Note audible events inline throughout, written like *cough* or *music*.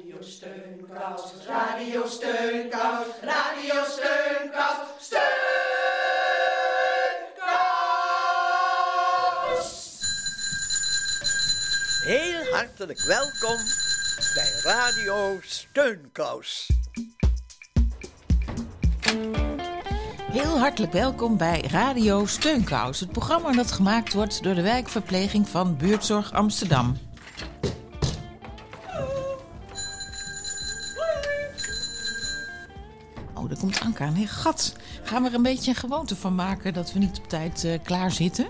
Radio Steunkous, Radio Steunkous, Radio Steunkous, Steunkous! Heel hartelijk welkom bij Radio Steunkous. Heel hartelijk welkom bij Radio Steunkous, het programma dat gemaakt wordt door de wijkverpleging van Buurtzorg Amsterdam. Aan. Hey, gat. Gaan we er een beetje een gewoonte van maken dat we niet op tijd uh, klaar zitten?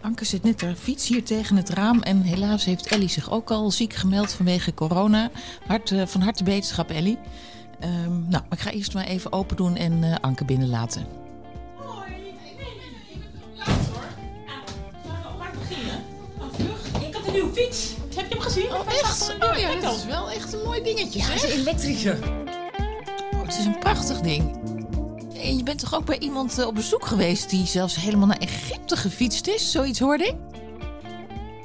Anke zit net haar fiets hier tegen het raam. En helaas heeft Ellie zich ook al ziek gemeld vanwege corona. Hart, uh, van harte beterschap, Ellie. Um, nou, ik ga eerst maar even open doen en uh, Anke binnenlaten. Hoi, nee, nee, nee, laat hoor. Ah, laat beginnen. Vlucht. Ik had een nieuwe fiets. Heb je hem gezien? Oh, echt? Oh ja, dat is wel echt een mooi dingetje. Ja, het is een elektrische. Het is een prachtig ding. En je bent toch ook bij iemand uh, op bezoek geweest die zelfs helemaal naar Egypte gefietst is? Zoiets hoorde ik?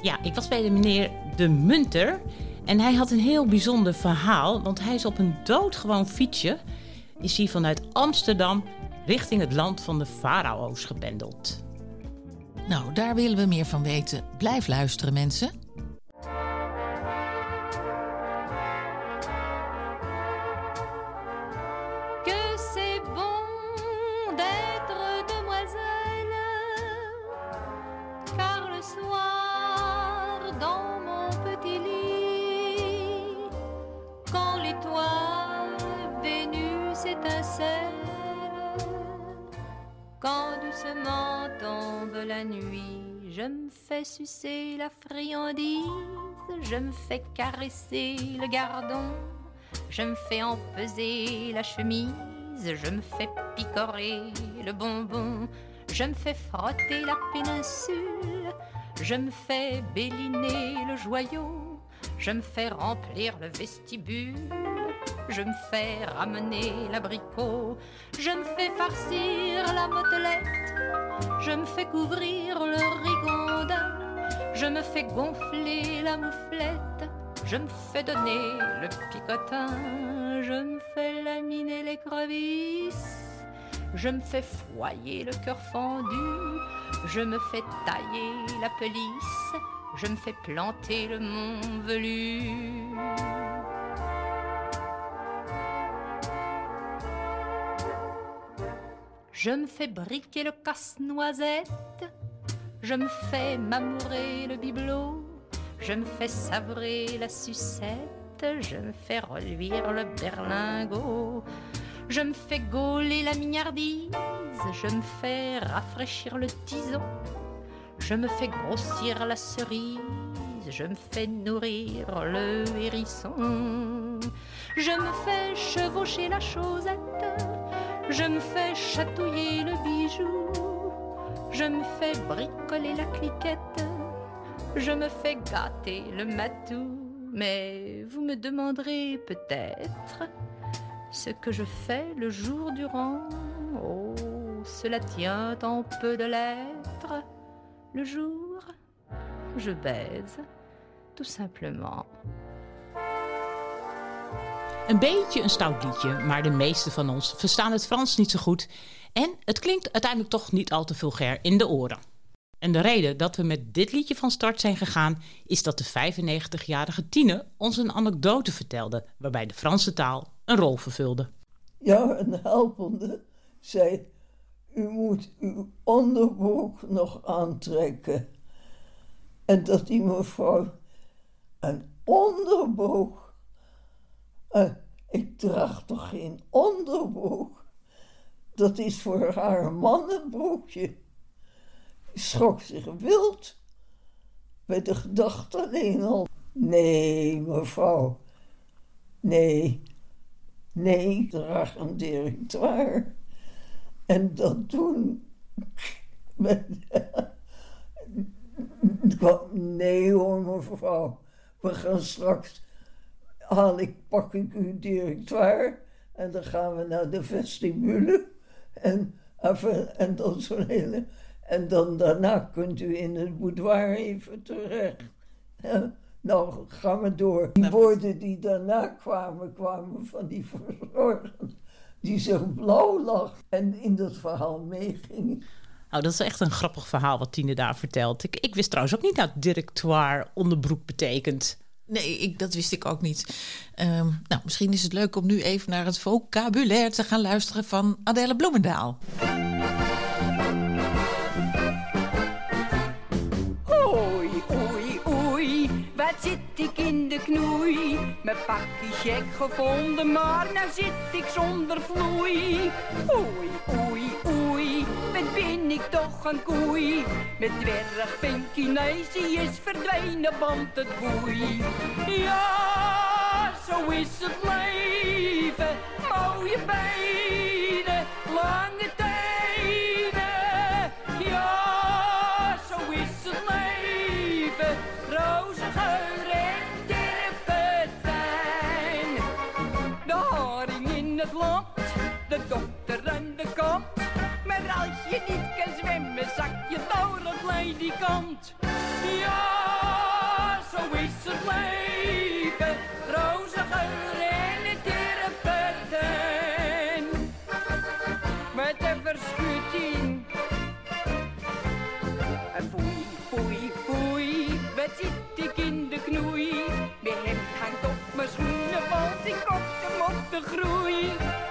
Ja, ik was bij de meneer De Munter. En hij had een heel bijzonder verhaal, want hij is op een doodgewoon fietsje... is hij vanuit Amsterdam richting het land van de farao's gependeld. Nou, daar willen we meer van weten. Blijf luisteren, mensen. Quand doucement tombe la nuit, je me fais sucer la friandise, je me fais caresser le gardon, je me fais empeser la chemise, je me fais picorer le bonbon, je me fais frotter la péninsule, je me fais béliner le joyau, je me fais remplir le vestibule, je me fais ramener l'abricot, je me fais farcir la motelette, je me fais couvrir le rigondin, je me fais gonfler la mouflette, je me fais donner le picotin, je me fais laminer l'écrevisse, je me fais foyer le cœur fendu, je me fais tailler la pelisse, je me fais planter le mont velu. Je me fais briquer le casse-noisette, je me fais m'amourer le bibelot, je me fais savrer la sucette, je me fais reluire le berlingot, je me fais gauler la mignardise, je me fais rafraîchir le tison, je me fais grossir la cerise, je me fais nourrir le hérisson, je me fais chevaucher la chaussette, je me fais chatouiller le bijou, je me fais bricoler la cliquette, je me fais gâter le matou. Mais vous me demanderez peut-être ce que je fais le jour durant. Oh, cela tient en peu de lettres. Le jour, je baise, tout simplement. Een beetje een stout liedje, maar de meeste van ons verstaan het Frans niet zo goed. En het klinkt uiteindelijk toch niet al te vulgair in de oren. En de reden dat we met dit liedje van start zijn gegaan, is dat de 95-jarige Tine ons een anekdote vertelde, waarbij de Franse taal een rol vervulde. Ja, een helpende zei: U moet uw onderbroek nog aantrekken. En dat die mevrouw een onderbroek. Uh, ik draag toch geen onderbroek? Dat is voor haar een mannenbroekje. Schrok zich wild bij de gedachte alleen al. Nee, mevrouw. Nee. Nee, ik draag een directoire. En dat doen. *laughs* *laughs* Nee hoor, mevrouw. We gaan straks. Haal ik, pak ik uw directoire. En dan gaan we naar de vestibule. En, even, en dan zo'n hele. En dan daarna kunt u in het boudoir even terecht. Nou, gaan we door. Die woorden die daarna kwamen, kwamen van die verzorger die zich blauw lag en in dat verhaal meeging. Oh, dat is echt een grappig verhaal wat Tine daar vertelt. Ik, ik wist trouwens ook niet dat directoire onderbroek betekent. Nee, ik, dat wist ik ook niet. Ehm, nou, misschien is het leuk om nu even naar het vocabulaire te gaan luisteren van Adèle Bloemendaal. Ik in de knoei? Mijn pakje check gevonden, maar nou zit ik zonder vloei. Oei, oei, oei, wat ben ik toch een koei? Met dwerg Pinkinesi is verdwenen, want het boei. Ja, zo is het leven, mooie benen, lange tenen. Ja, zo is het leven, roze geur en. Met een verschutting. Foei, foei, foei, wat zit ik in de knoei? Mijn hemd hangt op mijn schoenen, want ik op de groei.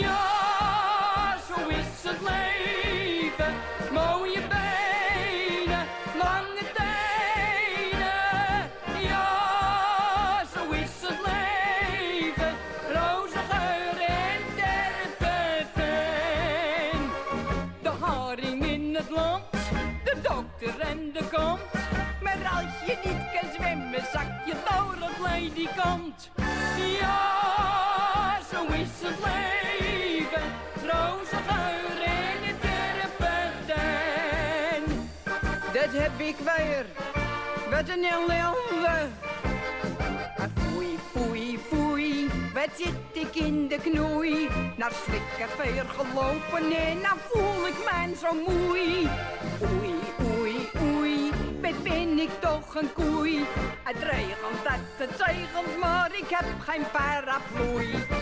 Ja, zo is het leven, mooie benen, lange tenen. Ja, zo is het leven, roze geur en. De haring in het land, de dokter en de kant. Maar als je niet kan zwemmen, zak je door het ledikant. Ja, heb ik weer, wat een ellende. Maar foei, foei, foei, wat zit ik in de knoei? Naar slikkerveer gelopen en nou voel ik mij zo moei. Oei, oei, oei, wat ben ik toch een koei? Het regent, dat het zegent, maar ik heb geen paraplu.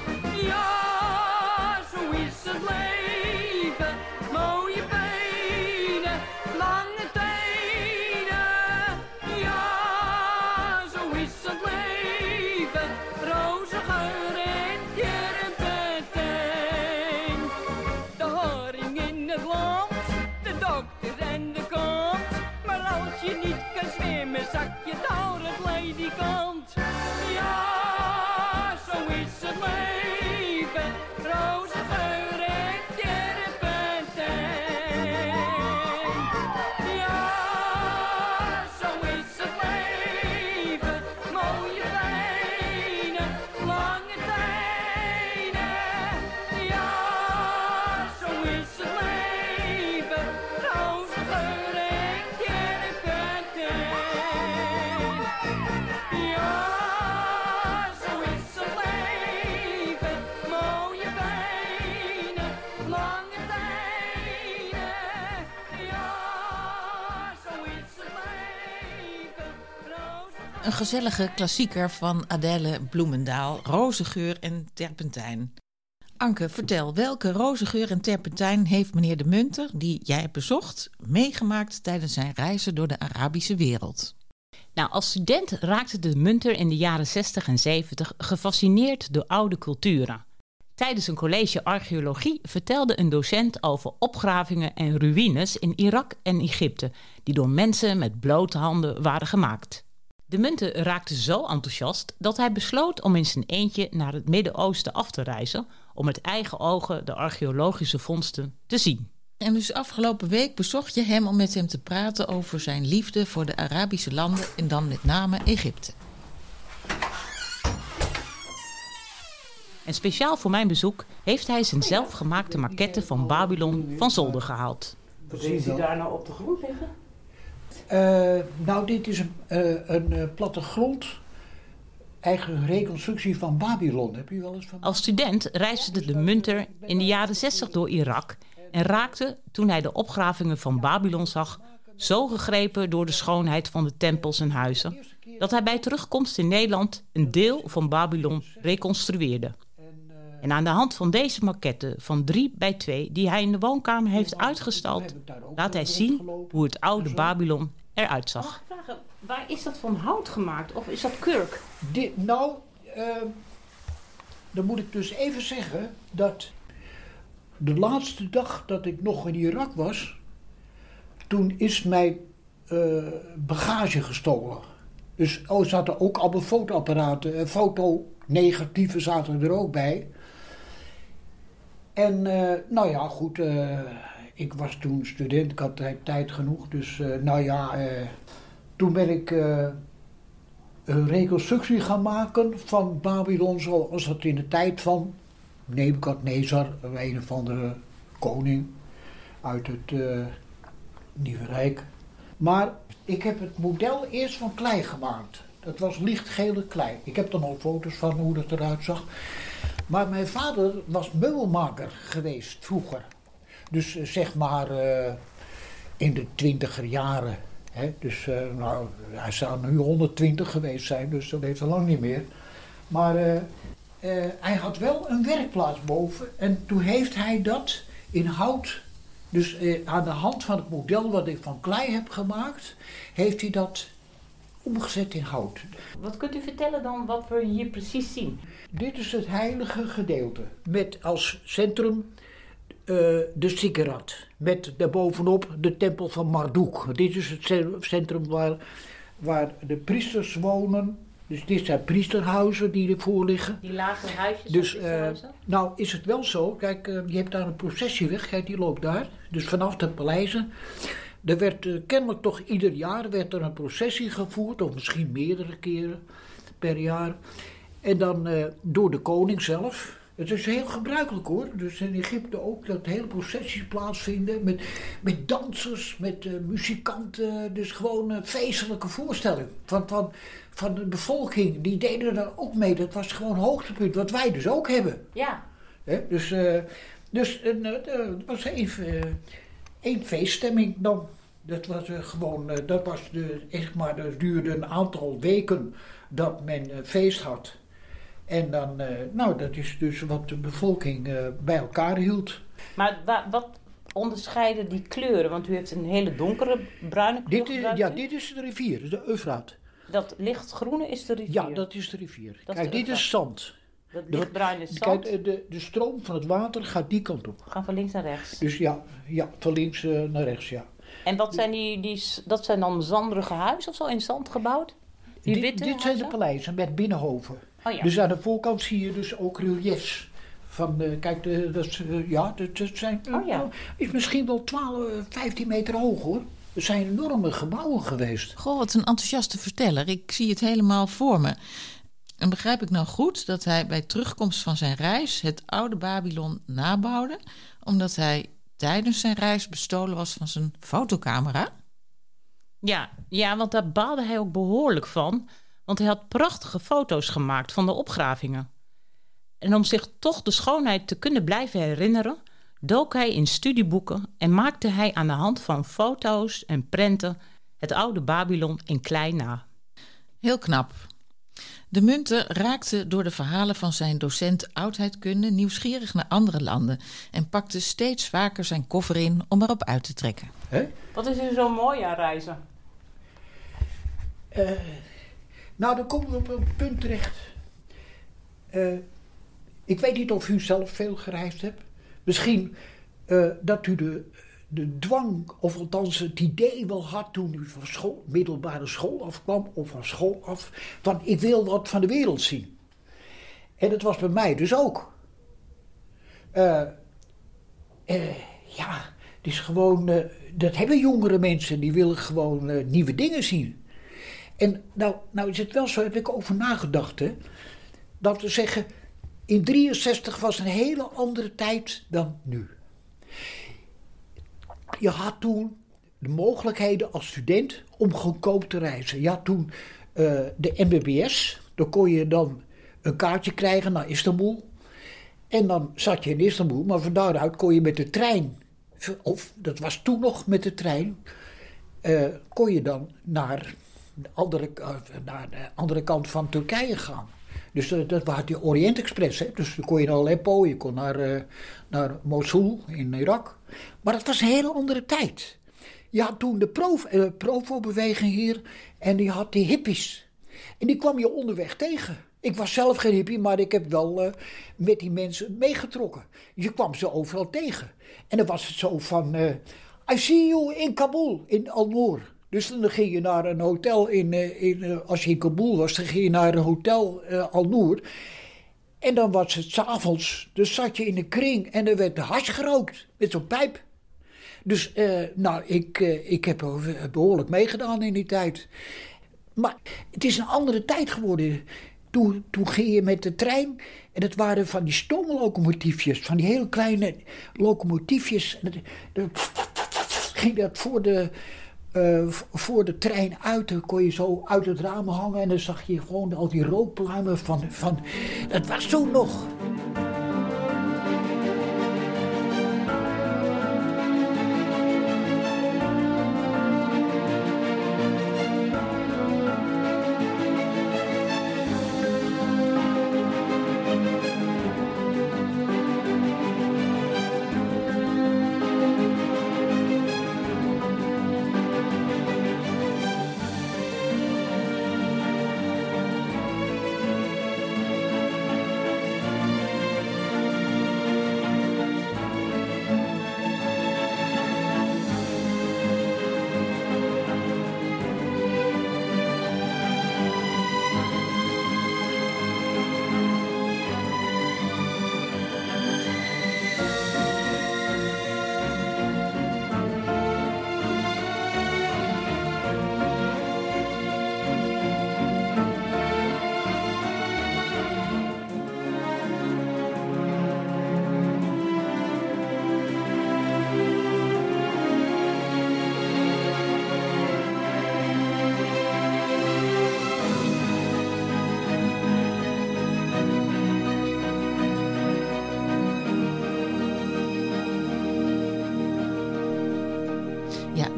Gezellige klassieker van Adèle Bloemendaal, Rozengeur en Terpentijn. Anke, vertel, welke rozengeur en terpentijn heeft meneer de Munter, die jij hebt bezocht, meegemaakt tijdens zijn reizen door de Arabische wereld? Nou, als student raakte de Munter in de jaren 60 en 70 gefascineerd door oude culturen. Tijdens een college archeologie vertelde een docent over opgravingen en ruïnes in Irak en Egypte, die door mensen met blote handen waren gemaakt. De Munter raakte zo enthousiast dat hij besloot om in zijn eentje naar het Midden-Oosten af te reizen om met eigen ogen de archeologische vondsten te zien. En dus afgelopen week bezocht je hem om met hem te praten over zijn liefde voor de Arabische landen en dan met name Egypte. En speciaal voor mijn bezoek heeft hij zijn zelfgemaakte maquette van Babylon van zolder gehaald. Wat ziet u daar nou op de grond liggen? Eh, nou, dit is een, eh, een eh, plattegrond. eigen reconstructie van Babylon. Heb wel eens van... Als student reisde de Munter in de jaren 60 door Irak en raakte, toen hij de opgravingen van Babylon zag, zo gegrepen door de schoonheid van de tempels en huizen, dat hij bij terugkomst in Nederland een deel van Babylon reconstrueerde. En aan de hand van deze maquette van 3 bij 2, die hij in de woonkamer heeft uitgestald, laat hij zien hoe het oude Babylon eruit zag. Mag ik vragen, waar is dat van hout gemaakt of is dat kurk? Dit, nou, uh, dan moet ik dus even zeggen dat de laatste dag dat ik nog in Irak was, toen is mijn uh, bagage gestolen. Dus oh, zaten ook allemaal fotoapparaten en fotonegatieven zaten er ook bij. En uh, nou ja, goed, uh, ik was toen student, ik had tijd genoeg. Dus uh, nou ja, toen ben ik een reconstructie gaan maken van Babylon zoals dat in de tijd van Nebukadnezar, een of andere koning uit het Nieuwe Rijk. Maar ik heb het model eerst van klei gemaakt. Dat was lichtgele klei. Ik heb er al foto's van hoe dat eruit zag. Maar mijn vader was meubelmaker geweest vroeger. Dus uh, zeg maar uh, in de twintiger jaren. Hè? Dus uh, nou, hij zou nu 120 geweest zijn, dus dat heeft al lang niet meer. Maar hij had wel een werkplaats boven. En toen heeft hij dat in hout dus aan de hand van het model wat ik van klei heb gemaakt, heeft hij dat omgezet in hout. Wat kunt u vertellen dan wat we hier precies zien? Dit is het heilige gedeelte. Met als centrum uh, de Sikkerat. Met daarbovenop de tempel van Marduk. Dit is het centrum waar, waar de priesters wonen. Dus dit zijn priesterhuizen die ervoor liggen. Die lage huisjes? Dus, uh, nou is het wel zo. Kijk, uh, je hebt daar een processieweg. Kijk, die loopt daar. Dus vanaf de paleizen. Er werd uh, kennelijk toch ieder jaar werd er een processie gevoerd, of misschien meerdere keren per jaar. En dan uh, door de koning zelf. Het is heel gebruikelijk hoor. Dus in Egypte ook dat hele processies plaatsvinden. Met, met dansers, met uh, muzikanten. Dus gewoon een feestelijke voorstelling. Van, van, van de bevolking. Die deden er ook mee. Dat was gewoon hoogtepunt. Wat wij dus ook hebben. Ja. He, dus dus het was even één feeststemming dan. Dat was uh, gewoon, uh, dat was de, echt maar, dat duurde een aantal weken dat men uh, feest had. En dan, nou, dat is dus wat de bevolking bij elkaar hield. Maar wa wat onderscheiden die kleuren? Want u heeft een hele donkere bruine kleur. Dit is, ja, dit is de rivier, de Eufraat. Dat lichtgroene is de rivier? Ja, dat is de rivier. Dat Kijk, dit is zand. Dat lichtbruin is zand. Kijk, de, de stroom van het water gaat die kant op. Gaan van links naar rechts. Dus ja, ja van links uh, naar rechts, ja. En wat zijn die, die, dat zijn dan zanderige huizen of zo, in zand gebouwd? Die dit, dit zijn de paleizen met binnenhoven. Oh, ja. Dus aan de voorkant zie je dus ook reliefs. Van, uh, kijk, de, dat, uh, ja, dat, dat zijn, oh, ja. is misschien wel 12, 15 meter hoog hoor. Er zijn enorme gebouwen geweest. Goh, wat een enthousiaste verteller. Ik zie het helemaal voor me. En begrijp ik nou goed dat hij bij terugkomst van zijn reis het oude Babylon nabouwde, omdat hij tijdens zijn reis bestolen was van zijn fotocamera? Ja, ja, want daar baalde hij ook behoorlijk van, want hij had prachtige foto's gemaakt van de opgravingen. En om zich toch de schoonheid te kunnen blijven herinneren, dook hij in studieboeken en maakte hij aan de hand van foto's en prenten het oude Babylon in klein na. Heel knap. De Munter raakte door de verhalen van zijn docent oudheidkunde nieuwsgierig naar andere landen en pakte steeds vaker zijn koffer in om erop uit te trekken. Hè? Wat is er zo mooi aan reizen? Uh, nou, dan komen we op een punt terecht. Uh, ik weet niet of u zelf veel gereisd hebt. Misschien uh, dat u de, de dwang, of althans het idee wel had toen u van school, middelbare school afkwam, of van school af, van ik wil wat van de wereld zien. En dat was bij mij dus ook. Uh, uh, ja, het is gewoon, uh, dat hebben jongere mensen, die willen gewoon nieuwe dingen zien. En nou, nou is het wel zo, heb ik over nagedacht, hè, dat we zeggen, in 63 was een hele andere tijd dan nu. Je had toen de mogelijkheden als student om goedkoop te reizen. Je had toen uh, de MBBS, Dan kon je dan een kaartje krijgen naar Istanbul. En dan zat je in Istanbul, maar van daaruit kon je met de trein, of dat was toen nog met de trein, eh, kon je dan naar de, andere, eh, naar de andere kant van Turkije gaan. Dus dat, was die Orient Express. Hè? Dus dan kon je naar Aleppo, je kon naar, uh, naar Mosul in Irak. Maar dat was een hele andere tijd. Je had toen de Provo-beweging hier en die had die hippies. En die kwam je onderweg tegen. Ik was zelf geen hippie, maar ik heb wel uh, met die mensen meegetrokken. Je kwam ze overal tegen. En dan was het zo van, I see you in Kabul, in Al-Noor. Dus dan ging je naar een hotel in, uh, in als je in Kabul was, dan ging je naar een hotel Al-Noor. En dan was het s'avonds, dus zat je in een kring en er werd hash gerookt met zo'n pijp. Dus nou, ik, ik heb behoorlijk meegedaan in die tijd. Maar het is een andere tijd geworden. Toen, toen ging je met de trein en het waren van die stoomlocomotiefjes, van die hele kleine locomotiefjes. En ging dat voor de, uh, voor de trein uit, dan kon je zo uit het raam hangen en dan zag je gewoon al die rookpluimen van, van dat was toen nog.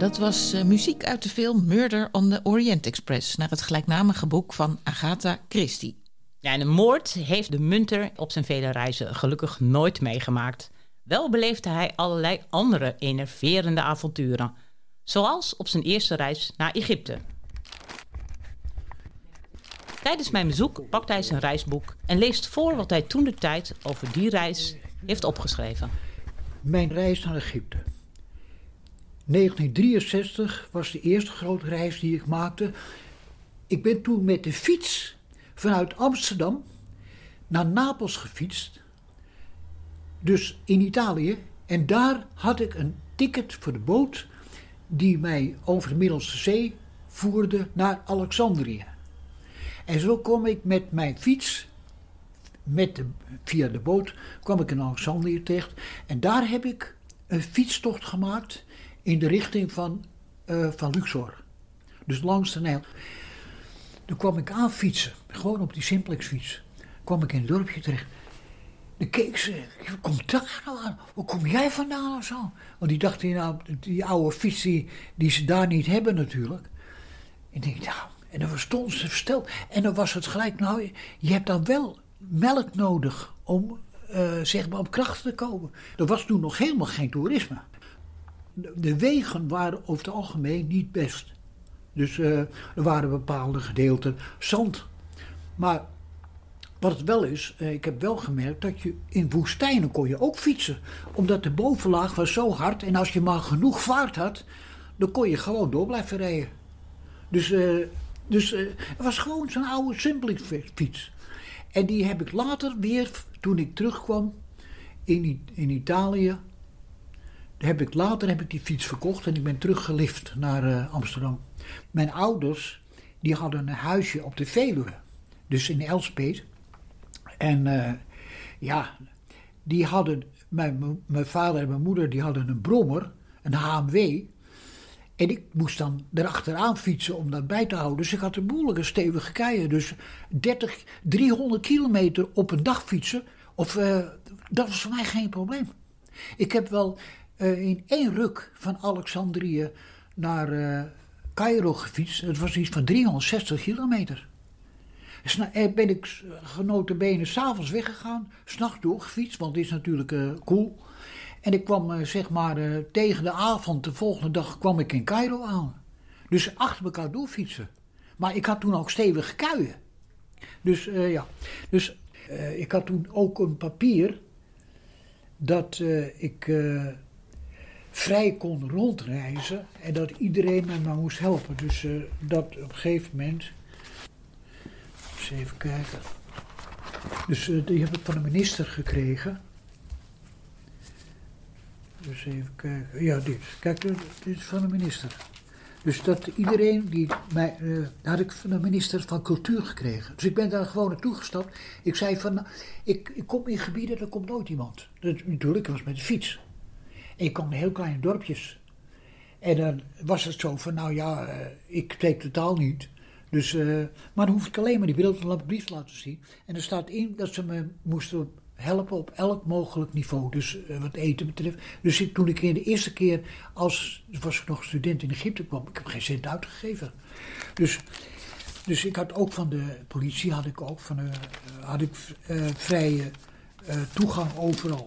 Dat was uh, muziek uit de film Murder on the Orient Express... naar het gelijknamige boek van Agatha Christie. Ja, en een moord heeft de munter op zijn vele reizen gelukkig nooit meegemaakt. Wel beleefde hij allerlei andere enerverende avonturen. Zoals op zijn eerste reis naar Egypte. Tijdens mijn bezoek pakt hij zijn reisboek en leest voor wat hij toen de tijd over die reis heeft opgeschreven. Mijn reis naar Egypte. 1963 was de eerste grote reis die ik maakte. Ik ben toen met de fiets vanuit Amsterdam naar Napels gefietst. Dus in Italië. En daar had ik een ticket voor de boot die mij over de Middelste Zee voerde naar Alexandrië. En zo kwam ik met mijn fiets, met via de boot, kwam ik in Alexandrië terecht. En daar heb ik een fietstocht gemaakt in de richting van, uh, van Luxor. Dus langs de Nijl. Toen kwam ik aan fietsen, gewoon op die simplex fiets. kwam ik in het dorpje terecht. Dan keek ze, komt daar nou aan? Hoe kom jij vandaan of zo? Want die dacht, nou, die oude fiets die, ze daar niet hebben natuurlijk. En ik denk, nou, en dan stond ze versteld. En dan was het gelijk, nou, je hebt dan wel melk nodig om, uh, zeg maar, op kracht te komen. Er was toen nog helemaal geen toerisme de wegen waren over het algemeen niet best. Dus uh, er waren bepaalde gedeelten zand. Maar wat het wel is, uh, ik heb wel gemerkt dat je in woestijnen kon je ook fietsen. Omdat de bovenlaag was zo hard en als je maar genoeg vaart had, dan kon je gewoon door blijven rijden. Dus, uh, dus het was gewoon zo'n oude simpele fiets. En die heb ik later weer, toen ik terugkwam in, in Italië, heb ik, later heb ik die fiets verkocht en ik ben teruggelift naar uh, Amsterdam. Mijn ouders die hadden een huisje op de Veluwe, dus in Elspeet. En uh, ja, die hadden, mijn, vader en mijn moeder die hadden een brommer, een HMW. En ik moest dan erachteraan fietsen om dat bij te houden. Dus ik had een behoorlijke stevige keien. Dus 30, 300 kilometer op een dag fietsen, of, uh, dat was voor mij geen probleem. Ik heb wel uh, in één ruk van Alexandrië naar uh, Cairo gefietst. Het was iets van 360 kilometer. Nou, ben ik benen s'avonds weggegaan, s'nachts doorgefietst, want het is natuurlijk uh, cool. En ik kwam zeg maar tegen de avond, de volgende dag, kwam ik in Cairo aan. Dus achter elkaar doorfietsen. Maar ik had toen ook stevige kuien. Dus ja, dus ik had toen ook een papier dat ik vrij kon rondreizen en dat iedereen mij maar moest helpen. Dus dat op een gegeven moment eens even kijken. Dus uh, die heb ik van de minister gekregen. Dus even kijken. Ja, dit. Kijk, dit is van de minister. Dus dat iedereen die mij. Uh, had ik van de minister van Cultuur gekregen. Dus ik ben daar gewoon naartoe gestapt. Ik zei van. Nou, ik, ik kom in gebieden, daar komt nooit iemand. Dat, natuurlijk, was met de fiets. Ik kwam in heel kleine dorpjes. En dan was het zo van. Nou ja, uh, ik spreek totaal niet. Dus, uh, maar dan hoef ik alleen maar die brief te laten zien. En er staat in dat ze me moesten helpen op elk mogelijk niveau. Dus uh, wat eten betreft. Dus ik, toen ik in de eerste keer als was ik nog student in Egypte kwam, ik heb geen cent uitgegeven. Dus, dus ik had ook van de politie had ik ook van, uh, had ik, vrije toegang overal.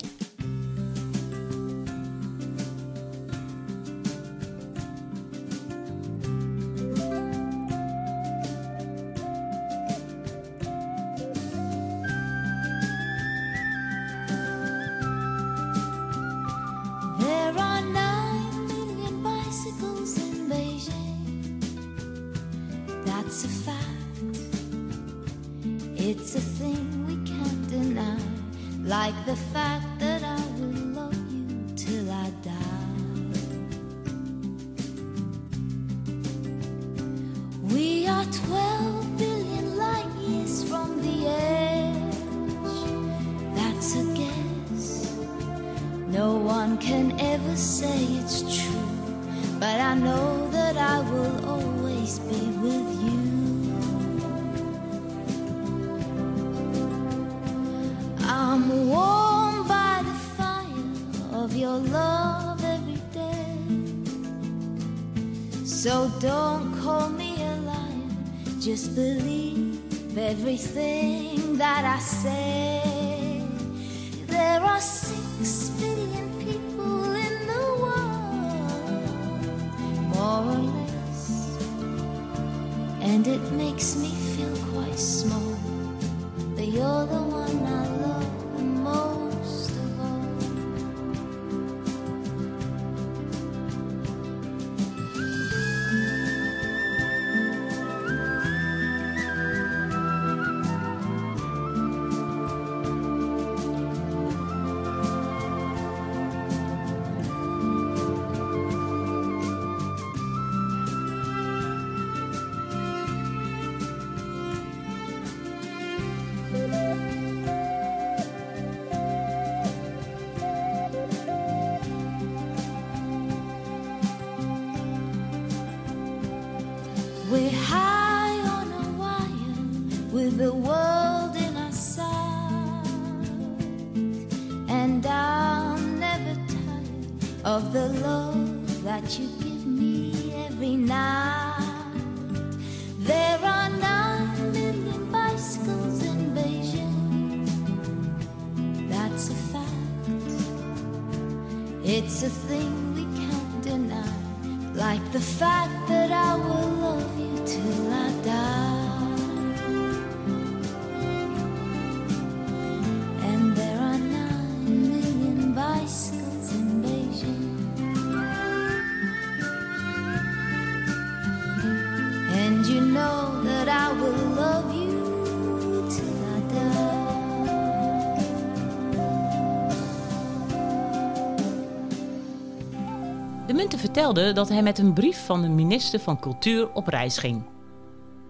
Vertelde dat hij met een brief van de minister van Cultuur op reis ging.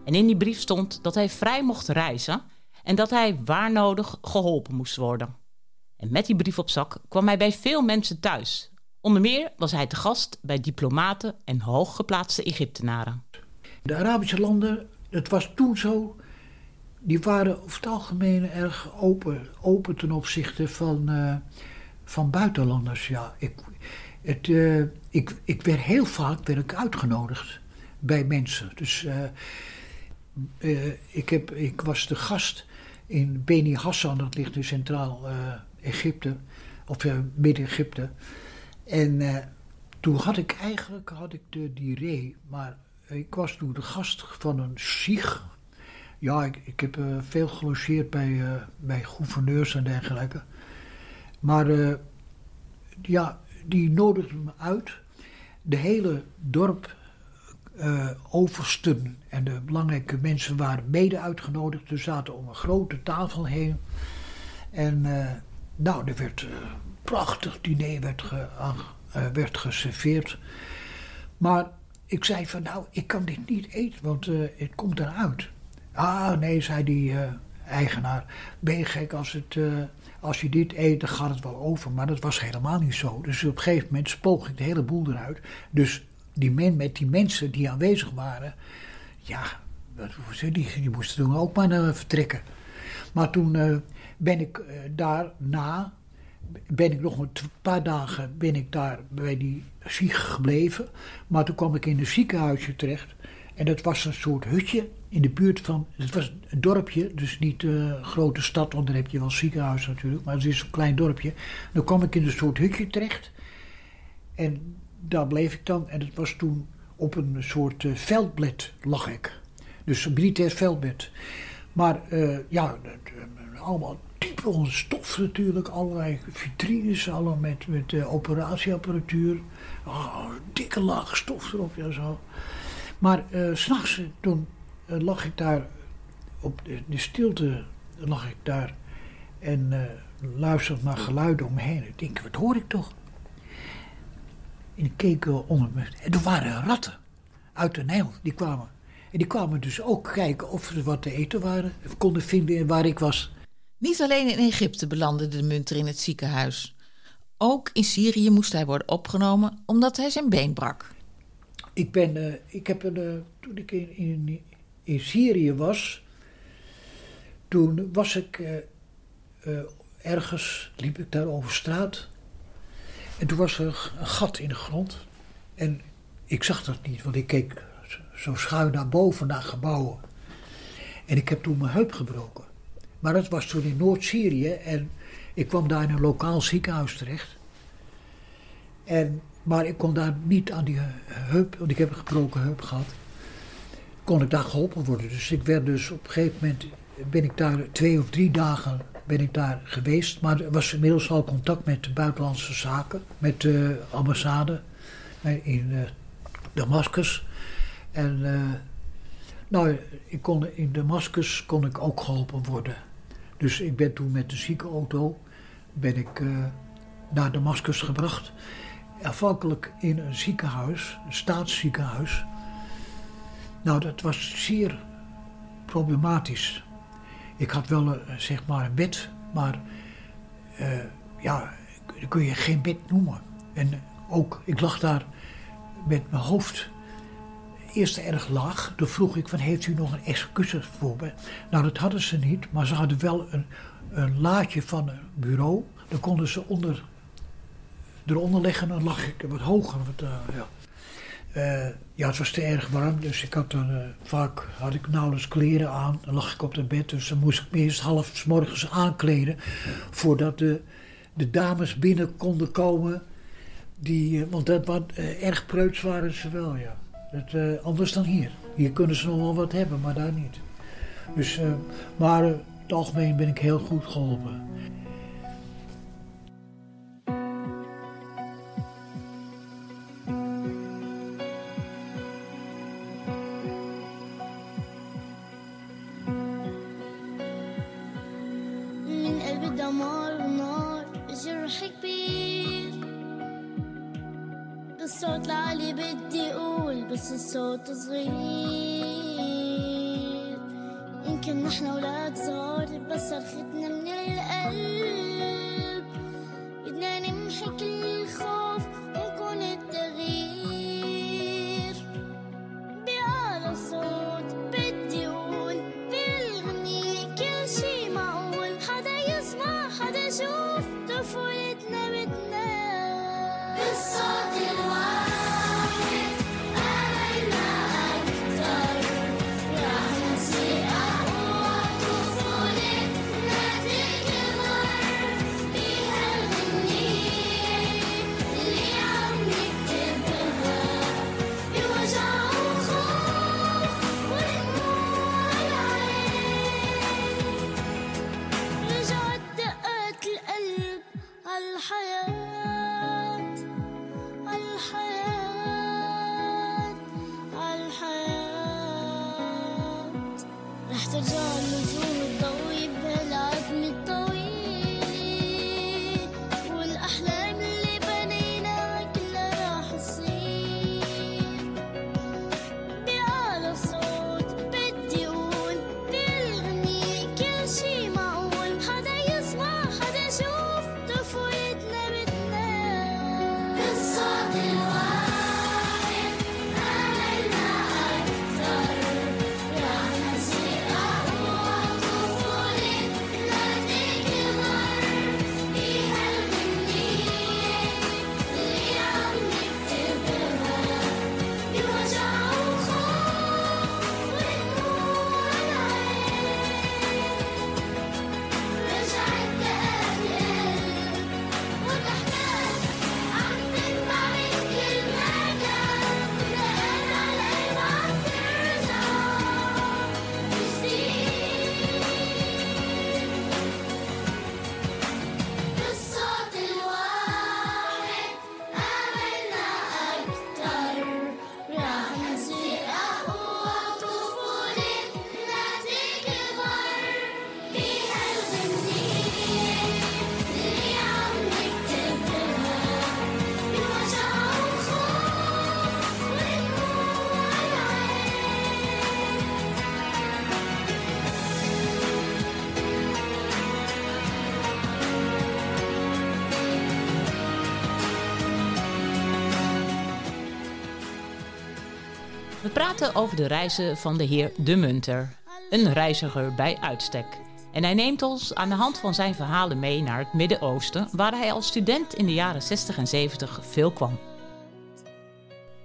En in die brief stond dat hij vrij mocht reizen en dat hij waar nodig geholpen moest worden. En met die brief op zak kwam hij bij veel mensen thuis, Onder meer was hij te gast bij diplomaten en hooggeplaatste Egyptenaren. De Arabische landen, het was toen zo, die waren over het algemeen erg open, open ten opzichte van, eh, van buitenlanders. Ja, ik, het, eh, ik, ik werd heel vaak werd ik uitgenodigd bij mensen. Dus eh, eh, ik, heb, ik was de gast in Beni Hassan, dat ligt in Centraal-Egypte, of uh, Midden-Egypte. En eh, toen had ik eigenlijk had ik de diarree, maar ik was toen de gast van een zieg. Ja, ik, ik heb eh, veel gelogeerd bij, eh, bij gouverneurs en dergelijke. Maar eh, ja, die nodigde me uit. De hele dorp, eh, oversten en de belangrijke mensen waren mede uitgenodigd. We zaten om een grote tafel heen. En eh, nou, er werd een prachtig diner werd, ge, eh, werd geserveerd. Maar ik zei van nou, ik kan dit niet eten, want eh, het komt eruit. Ah, nee, zei die eh, eigenaar. Ben je gek als, het, eh, als je dit eet, dan gaat het wel over. Maar dat was helemaal niet zo. Dus op een gegeven moment spoog ik de hele boel eruit. Dus die men, met die mensen die aanwezig waren, ja, die, die moesten toen ook maar eh, vertrekken. Maar toen eh, ben ik eh, daarna, ben ik nog een paar dagen ben ik daar bij die ziek gebleven. Maar toen kwam ik in een ziekenhuisje terecht. En dat was een soort hutje in de buurt van, het was een dorpje, dus niet eh, een grote stad, want dan heb je wel ziekenhuis natuurlijk, maar het is een klein dorpje. Dan kwam ik in een soort hutje terecht. En daar bleef ik dan. En het was toen op een soort eh, veldbed lag ik. Dus een militair veldbed. Maar eh, ja, eh, allemaal type stof natuurlijk. Allerlei vitrines, allemaal met, met eh, operatieapparatuur. Oh, dikke laag stof erop en zo. Maar eh, s s'nachts toen eh, lag ik daar op de, de stilte lag ik daar en eh luisterde naar geluiden om me heen. Ik denk, wat hoor ik toch? En ik keek eh, onder me. En er waren ratten uit de Nijl, die kwamen. En die kwamen dus ook kijken of er wat te eten waren. Of konden vinden waar ik was. Niet alleen in Egypte belandde de munter in het ziekenhuis. Ook in Syrië moest hij worden opgenomen omdat hij zijn been brak. Ik ben, eh, ik heb een, eh, toen ik in, in, Syrië was, toen was ik eh, ergens, liep ik daar over straat. En toen was er een gat in de grond. En ik zag dat niet, want ik keek zo schuin naar boven, naar gebouwen. En ik heb toen mijn heup gebroken. Maar dat was toen in Noord-Syrië en ik kwam daar in een lokaal ziekenhuis terecht. En, maar ik kon daar niet aan die eh, heup, want ik heb een gebroken heup gehad, kon ik daar geholpen worden. Dus ik werd dus op een gegeven moment, ben ik daar twee of drie dagen ben ik daar geweest. Maar er was inmiddels al contact met buitenlandse zaken, met de ambassade eh, in eh, Damascus. En eh, nou, kon, in Damascus kon ik ook geholpen worden. Dus ik ben toen met de ziekenauto ben ik, eh, naar Damascus gebracht. Afhankelijk in een ziekenhuis, een staatsziekenhuis. Nou, dat was zeer problematisch. Ik had wel een, zeg maar een bed, maar eh, ja, dat kun je geen bed noemen. En ook, ik lag daar met mijn hoofd eerst erg laag. Toen vroeg ik van, heeft u nog een kussen voor me? Nou, dat hadden ze niet, maar ze hadden wel een, een laadje van een bureau. Dan konden ze onder, eronder leggen en dan lag ik wat hoger. Wat, eh, ja. Eh, ja, het was te erg warm, dus ik had dan, eh, vaak had ik nauwelijks kleren aan. Dan lag ik op het bed, dus dan moest ik me eerst half morgens aankleden... voordat de, de dames binnen konden komen. Die, want dat, wat, erg preuts waren ze wel, ja. Anders dan hier. Hier kunnen ze nog wel wat hebben, maar daar niet. Dus, maar in het algemeen ben ik heel goed geholpen. بالصوت العالي بدي أقول بس الصوت صغير. يمكن نحن ولاد صغار بس صرختنا من القلب. بدنا نمحي كل We praten over de reizen van de heer De Munter, een reiziger bij uitstek. En hij neemt ons aan de hand van zijn verhalen mee naar het Midden-Oosten, waar hij als student in de jaren 60 en 70 veel kwam.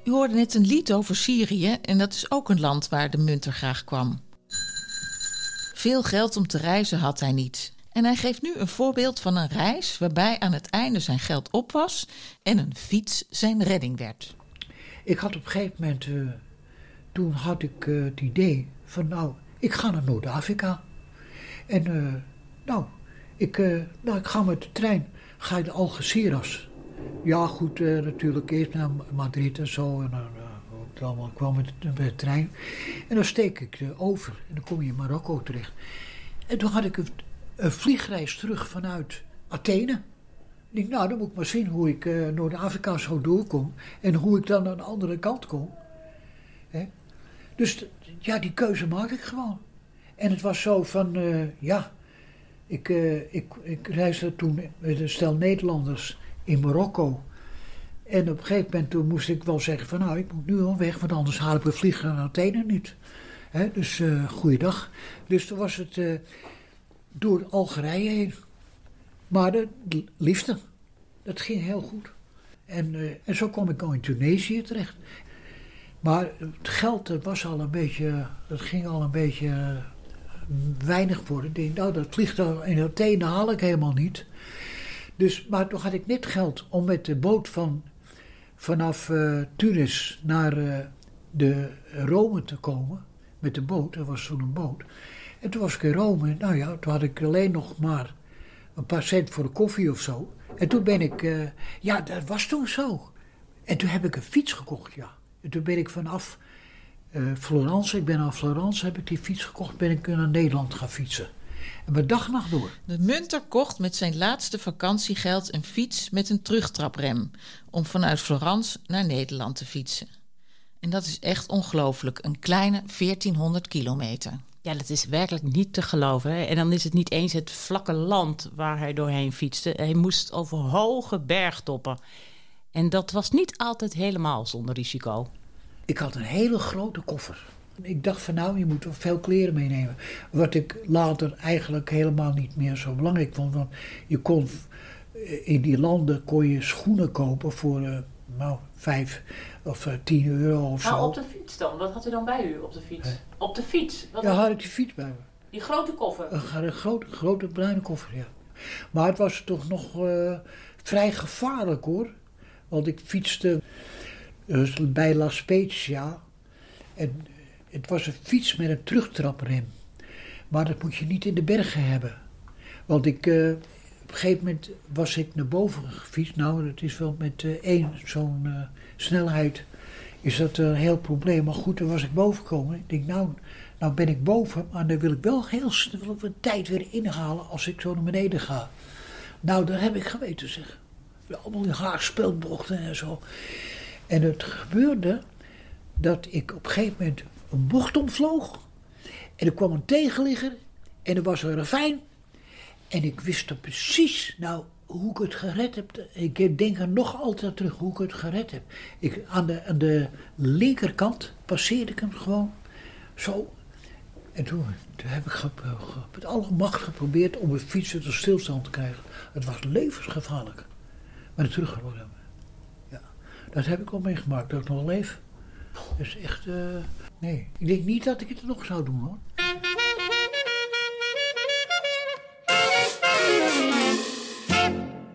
U hoorde net een lied over Syrië en dat is ook een land waar de munter graag kwam. Veel geld om te reizen had hij niet. En hij geeft nu een voorbeeld van een reis waarbij aan het einde zijn geld op was en een fiets zijn redding werd. Ik had op een gegeven moment, eh, toen had ik eh, het idee van nou, ik ga naar Noord-Afrika. En eh, nou, ik, eh, nou, ik ga met de trein, ga je de Algeciras. Ja goed, natuurlijk eerst naar Madrid en zo. En dan allemaal, ik kwam met, de trein. En dan steek ik over en dan kom je in Marokko terecht. En toen had ik een, een vliegreis terug vanuit Athene. Ik denk, nou, dan moet ik maar zien hoe ik Noord-Afrika zo doorkom. En hoe ik dan aan de andere kant kom. Dus ja, die keuze maak ik gewoon. En het was zo van, eh, ja, ik, eh, ik, ik reisde toen met een stel Nederlanders in Marokko. En op een gegeven moment toen moest ik wel zeggen van, nou, ik moet nu al weg, want anders haal ik de vliegen naar Athene niet. Dus eh goeiedag. Dus toen was het eh, door Algerije heen. Maar de liefde, dat ging heel goed. En, en zo kwam ik al in Tunesië terecht. Maar het geld dat was al een beetje, dat ging al een beetje eh, weinig worden. Ik denk, nou, dat vliegtuig in Athene haal ik helemaal niet. Dus, maar toen had ik net geld om met de boot van, vanaf eh Tunis naar eh, de Rome te komen. Met de boot, er was toen een boot. En toen was ik in Rome. Nou ja, toen had ik alleen nog maar een paar cent voor de koffie of zo. En toen ben ik, ja, dat was toen zo. En toen heb ik een fiets gekocht, ja. En toen ben ik vanaf eh, Florence, ik ben naar Florence, heb ik die fiets gekocht, ben ik naar Nederland gaan fietsen. En mijn dag nacht door. De munter kocht met zijn laatste vakantiegeld een fiets met een terugtraprem om vanuit Florence naar Nederland te fietsen. En dat is echt ongelooflijk, een kleine 1400 kilometer. Ja, dat is werkelijk niet te geloven. Hè? En dan is het niet eens het vlakke land waar hij doorheen fietste. Hij moest over hoge bergtoppen. En dat was niet altijd helemaal zonder risico. Ik had een hele grote koffer. Ik dacht van nou, je moet wel veel kleren meenemen. Wat ik later eigenlijk helemaal niet meer zo belangrijk vond. Want je kon eh, in die landen kon je schoenen kopen voor eh, nou, vijf of eh, tien euro of zo. Maar op de fiets dan? Wat had u dan bij u op de fiets? Op de fiets? Wat Ja, had ik die fiets bij me. Die grote koffer? Een, een grote, grote bruine koffer, ja. Maar het was toch nog eh, vrij gevaarlijk hoor. Want ik fietste dus bij La Spezia. En het was een fiets met een terugtraprem. Maar dat moet je niet in de bergen hebben. Want ik, eh, op een gegeven moment was ik naar boven gefietst. Nou, dat is wel met eh, één zo'n eh, snelheid is dat een heel probleem. Maar goed, toen was ik boven gekomen. Ik denk, nou, nou ben ik boven, maar dan wil ik wel heel snel de tijd weer inhalen als ik zo naar beneden ga. Nou, daar heb ik geweten, zeg. Allemaal die haarspeelbochten en zo. En het gebeurde dat ik op een gegeven moment een bocht omvloog. En er kwam een tegenligger en er was een ravijn. En ik wist er precies, nou, hoe ik het gered heb. Ik denk er nog altijd terug hoe ik het gered heb. Ik, aan, de, aan de linkerkant passeerde ik hem gewoon zo. En toen, heb ik met alle macht geprobeerd om mijn fietsen tot stilstand te krijgen. Het was levensgevaarlijk. Maar terug geworden. Ja. Dat heb ik al meegemaakt, dat ik nog leef. Dat is echt. eh, nee, ik denk niet dat ik het nog zou doen hoor.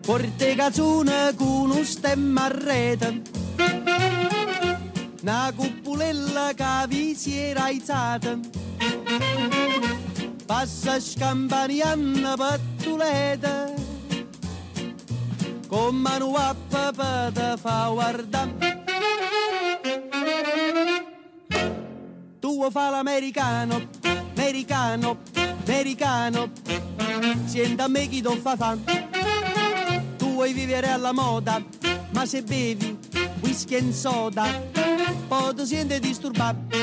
Porte cazzone con un stemma rete Una cupulella che vi si era aizzata Passa Con mano a papà te fa guardare Tu fa l'americano, americano, americano. Senta a me chi ti fa fame tu vuoi vivere alla moda, ma se bevi whisky e soda, poi ti senti disturbato.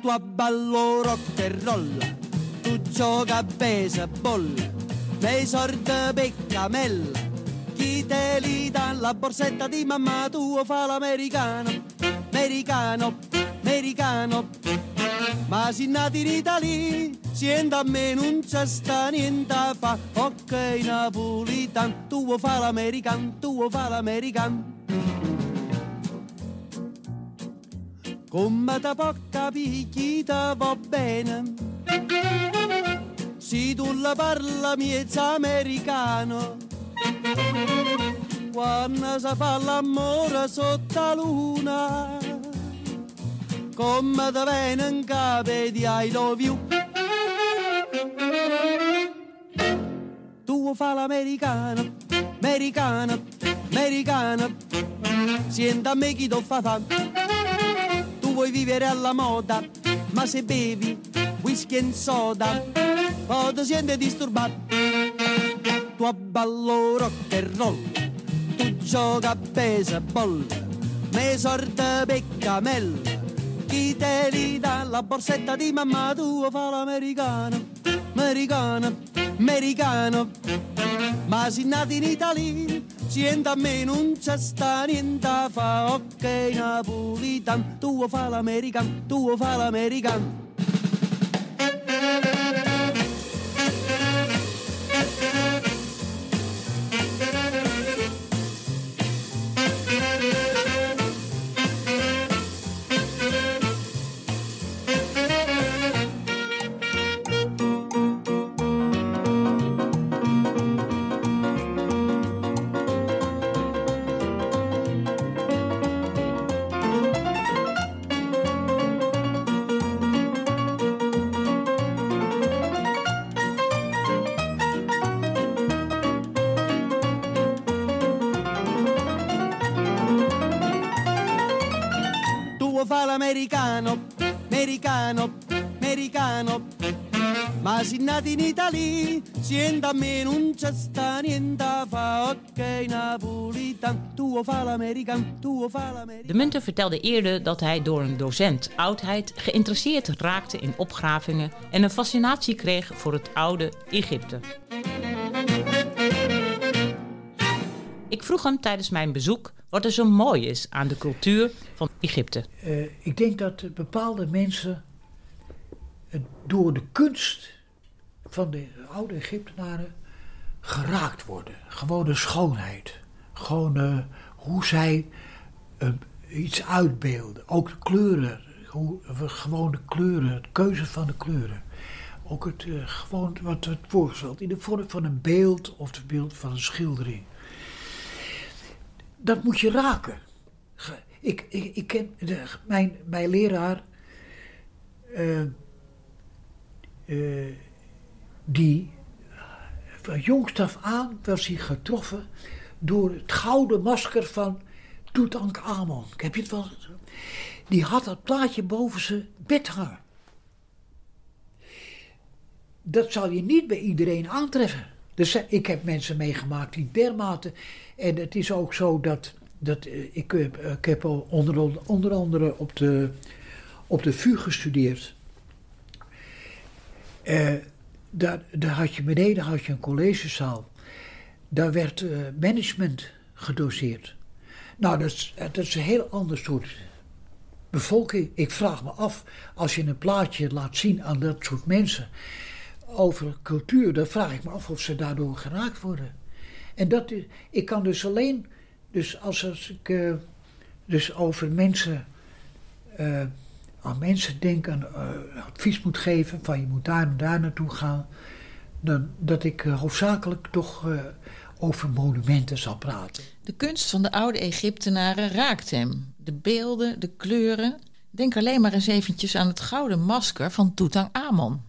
Tu abballo rock e roll, tu gioca a baseball, nei sordi peccamella, chi te li la borsetta di mamma tua fa l'americano, americano, americano. Ma si nati in Italia, sienta a me non c'è sta niente fa. Ok, napolitan, tu vuoi fare l'american, tu vuoi fare l'american. Come da poca picchita va bene. Se tu la parla miezza americano. Quando si fa l'amore sotto la luna. Come da viene in capo di I love you. Tu fare l'americano, americano, americano. Sienta a me chi ti fa fare tu vuoi vivere alla moda, ma se bevi whisky e soda, poi ti senti disturbato. Tu abballo rock and roll, tu gioca a baseball, me sorte peccamella, chi te li dà la borsetta di mamma tua fa l'americano, americano, americano, ma si nati in Italia Sienta a me non c'è sta niente fa, ok napolitan, tu fa l'american, tu fa l'american. In Italia, sienta a me non c'è sta niente fa, ok napolitan, fare l'americano. De Munter vertelde eerder dat hij door een docent oudheid geïnteresseerd raakte in opgravingen en een fascinatie kreeg voor het oude Egypte. Ik vroeg hem tijdens mijn bezoek wat er zo mooi is aan de cultuur van Egypte. Eh, ik denk dat bepaalde mensen door de kunst van de oude Egyptenaren geraakt worden. Gewoon de schoonheid. Gewoon eh, hoe zij eh, iets uitbeelden. Ook de kleuren. Gewoon de kleuren, de keuze van de kleuren. Ook het, eh, gewoon wat het voorgesteld in de vorm van een beeld of het beeld van een schildering. Dat moet je raken. Ik, ik, ik ken mijn, mijn leraar, die van jongs af aan was hij getroffen door het gouden masker van Tutankhamon. Heb je het wel? Die had dat plaatje boven zijn bed hangen. Dat zal je niet bij iedereen aantreffen. Dus eh, ik heb mensen meegemaakt die dermate. En het is ook zo dat. dat eh, ik, heb, ik heb onder, onder andere op de, op de VU gestudeerd. Eh, daar, had je beneden had je een collegezaal. Daar werd eh, management gedoseerd. Nou, dat is, is een heel ander soort bevolking. Ik vraag me af, als je een plaatje laat zien aan dat soort mensen over cultuur, dan vraag ik me af of ze daardoor geraakt worden. En dat ik kan dus alleen, dus als, als ik eh, dus over mensen, eh, aan mensen denk en eh, advies moet geven van je moet daar en daar naartoe gaan, dan, dat ik eh, hoofdzakelijk toch eh, over monumenten zal praten. De kunst van de oude Egyptenaren raakt hem. De beelden, de kleuren. Denk alleen maar eens eventjes aan het gouden masker van Tutankhamon.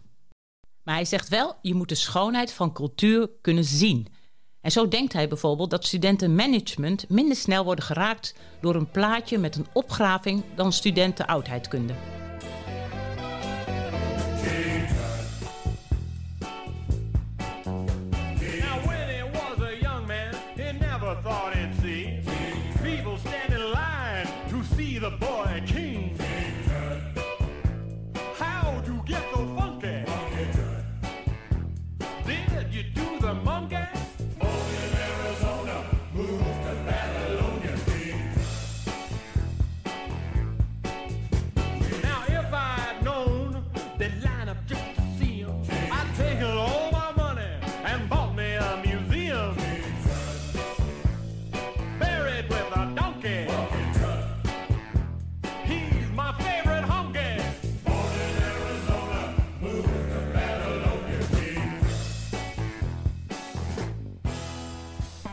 Maar hij zegt wel, je moet de schoonheid van cultuur kunnen zien. En zo denkt hij bijvoorbeeld dat studenten management minder snel worden geraakt door een plaatje met een opgraving dan studenten oudheidkunde. Now, when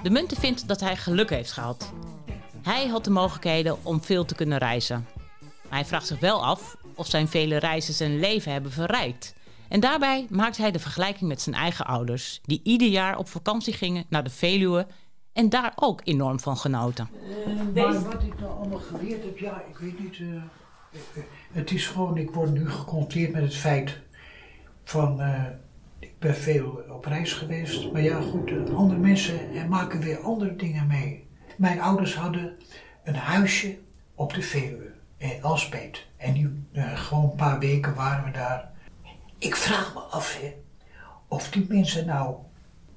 De munten vindt dat hij geluk heeft gehad. Hij had de mogelijkheden om veel te kunnen reizen. Maar hij vraagt zich wel af of zijn vele reizen zijn leven hebben verrijkt. En daarbij maakt hij de vergelijking met zijn eigen ouders, die ieder jaar op vakantie gingen naar de Veluwe en daar ook enorm van genoten. Maar wat ik nou allemaal geleerd heb, ja, ik weet niet. eh, eh, het is gewoon, ik word nu geconfronteerd met het feit van. Ik ben veel op reis geweest, maar ja, goed, eh, andere mensen maken weer andere dingen mee. Mijn ouders hadden een huisje op de Veluwe, in Alspeet. En die, eh, gewoon een paar weken waren we daar. Ik vraag me af, hè, of die mensen nou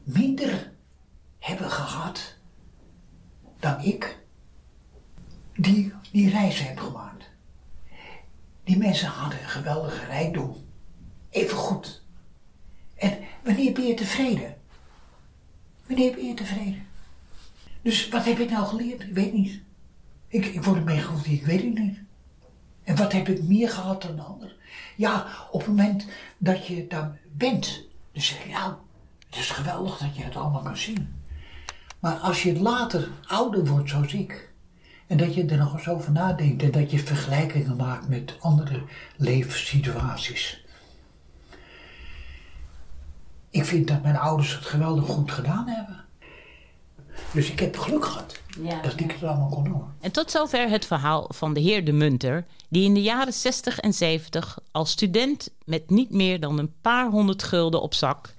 minder hebben gehad dan ik die die reis heb gemaakt. Die mensen hadden een geweldige rijkdom. Even goed. Wanneer ben je tevreden? Wanneer ben je tevreden? Dus wat heb ik nou geleerd? Ik weet niet. Ik, ik word ermee geconfronteerd, ik weet het niet. En wat heb ik meer gehad dan de ander? Ja, op het moment dat je daar bent, dan zeg je, nou, het is geweldig dat je het allemaal kan zien. Maar als je later ouder wordt zoals ik, en dat je er nog eens over nadenkt en dat je vergelijkingen maakt met andere levenssituaties. Ik vind dat mijn ouders het geweldig goed gedaan hebben. Dus ik heb geluk gehad dat ik het allemaal kon doen. En tot zover het verhaal van de heer de Munter, die in de jaren 60 en 70 als student met niet meer dan een paar honderd gulden op zak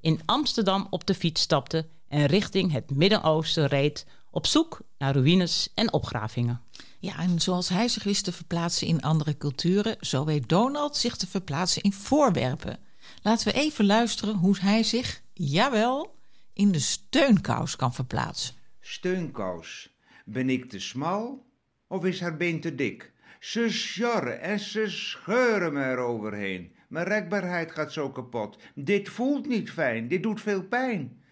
in Amsterdam op de fiets stapte en richting het Midden-Oosten reed op zoek naar ruïnes en opgravingen. Ja, en zoals hij zich wist te verplaatsen in andere culturen, zo weet Donald zich te verplaatsen in voorwerpen. Laten we even luisteren hoe hij zich, jawel, in de steunkous kan verplaatsen. Steunkous. Ben ik te smal of is haar been te dik? Ze sjorren en ze scheuren me eroverheen. Mijn rekbaarheid gaat zo kapot. Dit voelt niet fijn, dit doet veel pijn.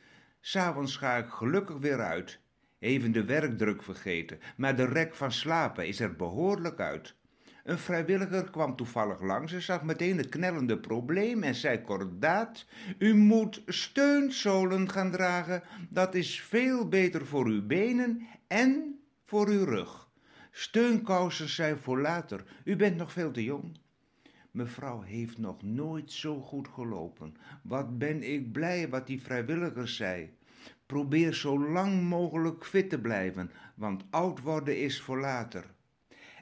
S'avonds ga ik gelukkig weer uit. Even de werkdruk vergeten, maar de rek van slapen is er behoorlijk uit. Een vrijwilliger kwam toevallig langs en zag meteen het knellende probleem en zei kordaat: U moet steunzolen gaan dragen, dat is veel beter voor uw benen en voor uw rug. Steunkousen zijn voor later, u bent nog veel te jong. Mevrouw heeft nog nooit zo goed gelopen. Wat ben ik blij wat die vrijwilliger zei. Probeer zo lang mogelijk fit te blijven, want oud worden is voor later.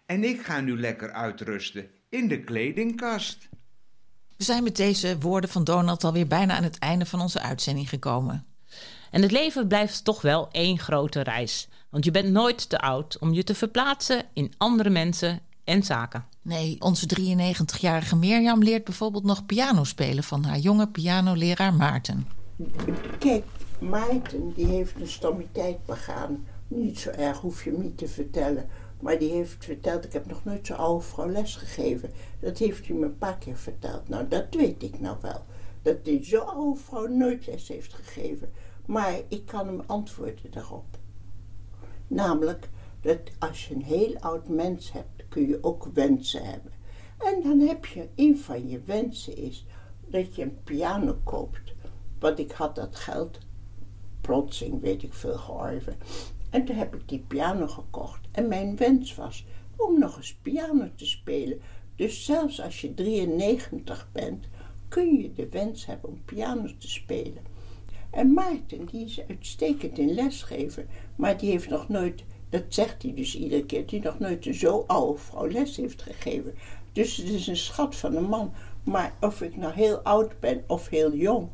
En ik ga nu lekker uitrusten in de kledingkast. We zijn met deze woorden van Donald alweer bijna aan het einde van onze uitzending gekomen. En het leven blijft toch wel één grote reis. Want je bent nooit te oud om je te verplaatsen in andere mensen en zaken. Nee, onze 93-jarige Mirjam leert bijvoorbeeld nog piano spelen van haar jonge pianoleraar Maarten. Kijk, Maarten die heeft een stommiteit begaan. Niet zo erg, hoef je hem niet te vertellen. Maar die heeft verteld, ik heb nog nooit zo'n oude vrouw les gegeven. Dat heeft hij me een paar keer verteld. Nou, dat weet ik nou wel. Dat die zo'n oude vrouw nooit les heeft gegeven. Maar ik kan hem antwoorden daarop. Namelijk, dat als je een heel oud mens hebt, kun je ook wensen hebben. En dan heb je, een van je wensen is dat je een piano koopt. Want ik had dat geld, plotseling weet ik veel, georven. En toen heb ik die piano gekocht. En mijn wens was om nog eens piano te spelen. Dus zelfs als je 93 bent, kun je de wens hebben om piano te spelen. En Maarten, die is uitstekend in lesgeven, maar die heeft nog nooit, dat zegt hij dus iedere keer, die nog nooit een zo oude vrouw les heeft gegeven. Dus het is een schat van een man. Maar of ik nou heel oud ben of heel jong,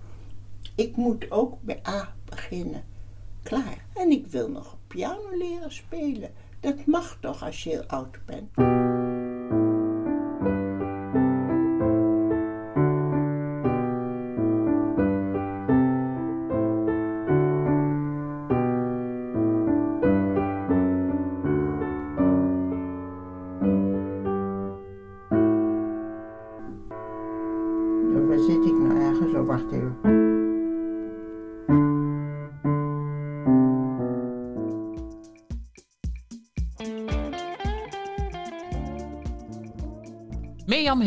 ik moet ook bij A beginnen. Klaar. En ik wil nog piano leren spelen. Dat mag toch als je heel oud bent.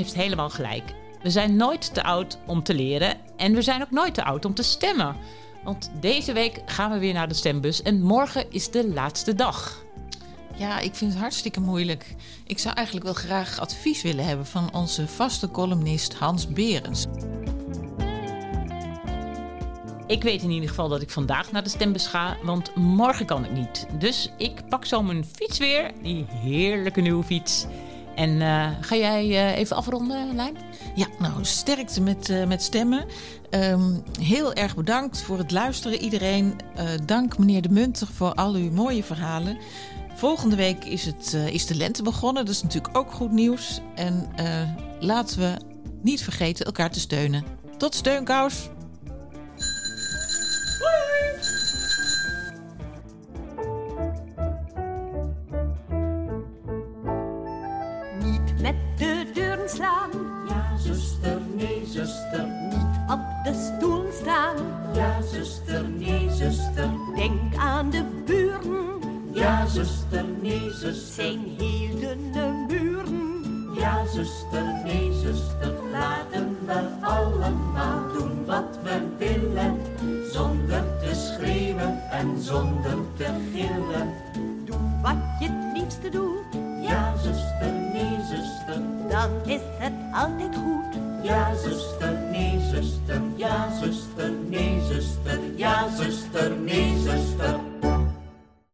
Heeft helemaal gelijk. We zijn nooit te oud om te leren en we zijn ook nooit te oud om te stemmen. Want deze week gaan we weer naar de stembus en morgen is de laatste dag. Ja, ik vind het hartstikke moeilijk. Ik zou eigenlijk wel graag advies willen hebben van onze vaste columnist Hans Berens. Ik weet in ieder geval dat ik vandaag naar de stembus ga, want morgen kan ik niet. Dus ik pak zo mijn fiets weer, die heerlijke nieuwe fiets. En eh, ga jij eh, even afronden, Lijn? Ja, nou, sterkte met, eh, met stemmen. Ehm, heel erg bedankt voor het luisteren iedereen. Dank meneer De Munter voor al uw mooie verhalen. Volgende week is, het, is de lente begonnen. Dat is natuurlijk ook goed nieuws. En laten we niet vergeten elkaar te steunen. Tot steunkous! Aan de buren. Ja, zuster, nee, zuster. Zijn dunne muren. Ja, zuster, nee, zuster. Laten we allemaal doen wat we willen. Zonder te schreeuwen en zonder te gillen. Doe wat je het liefste doet. Ja, zuster, nee, zuster. Dan is het altijd goed. Ja, zuster, nee, zuster. Ja, zuster, nee, zuster. Ja, zuster, nee, zuster.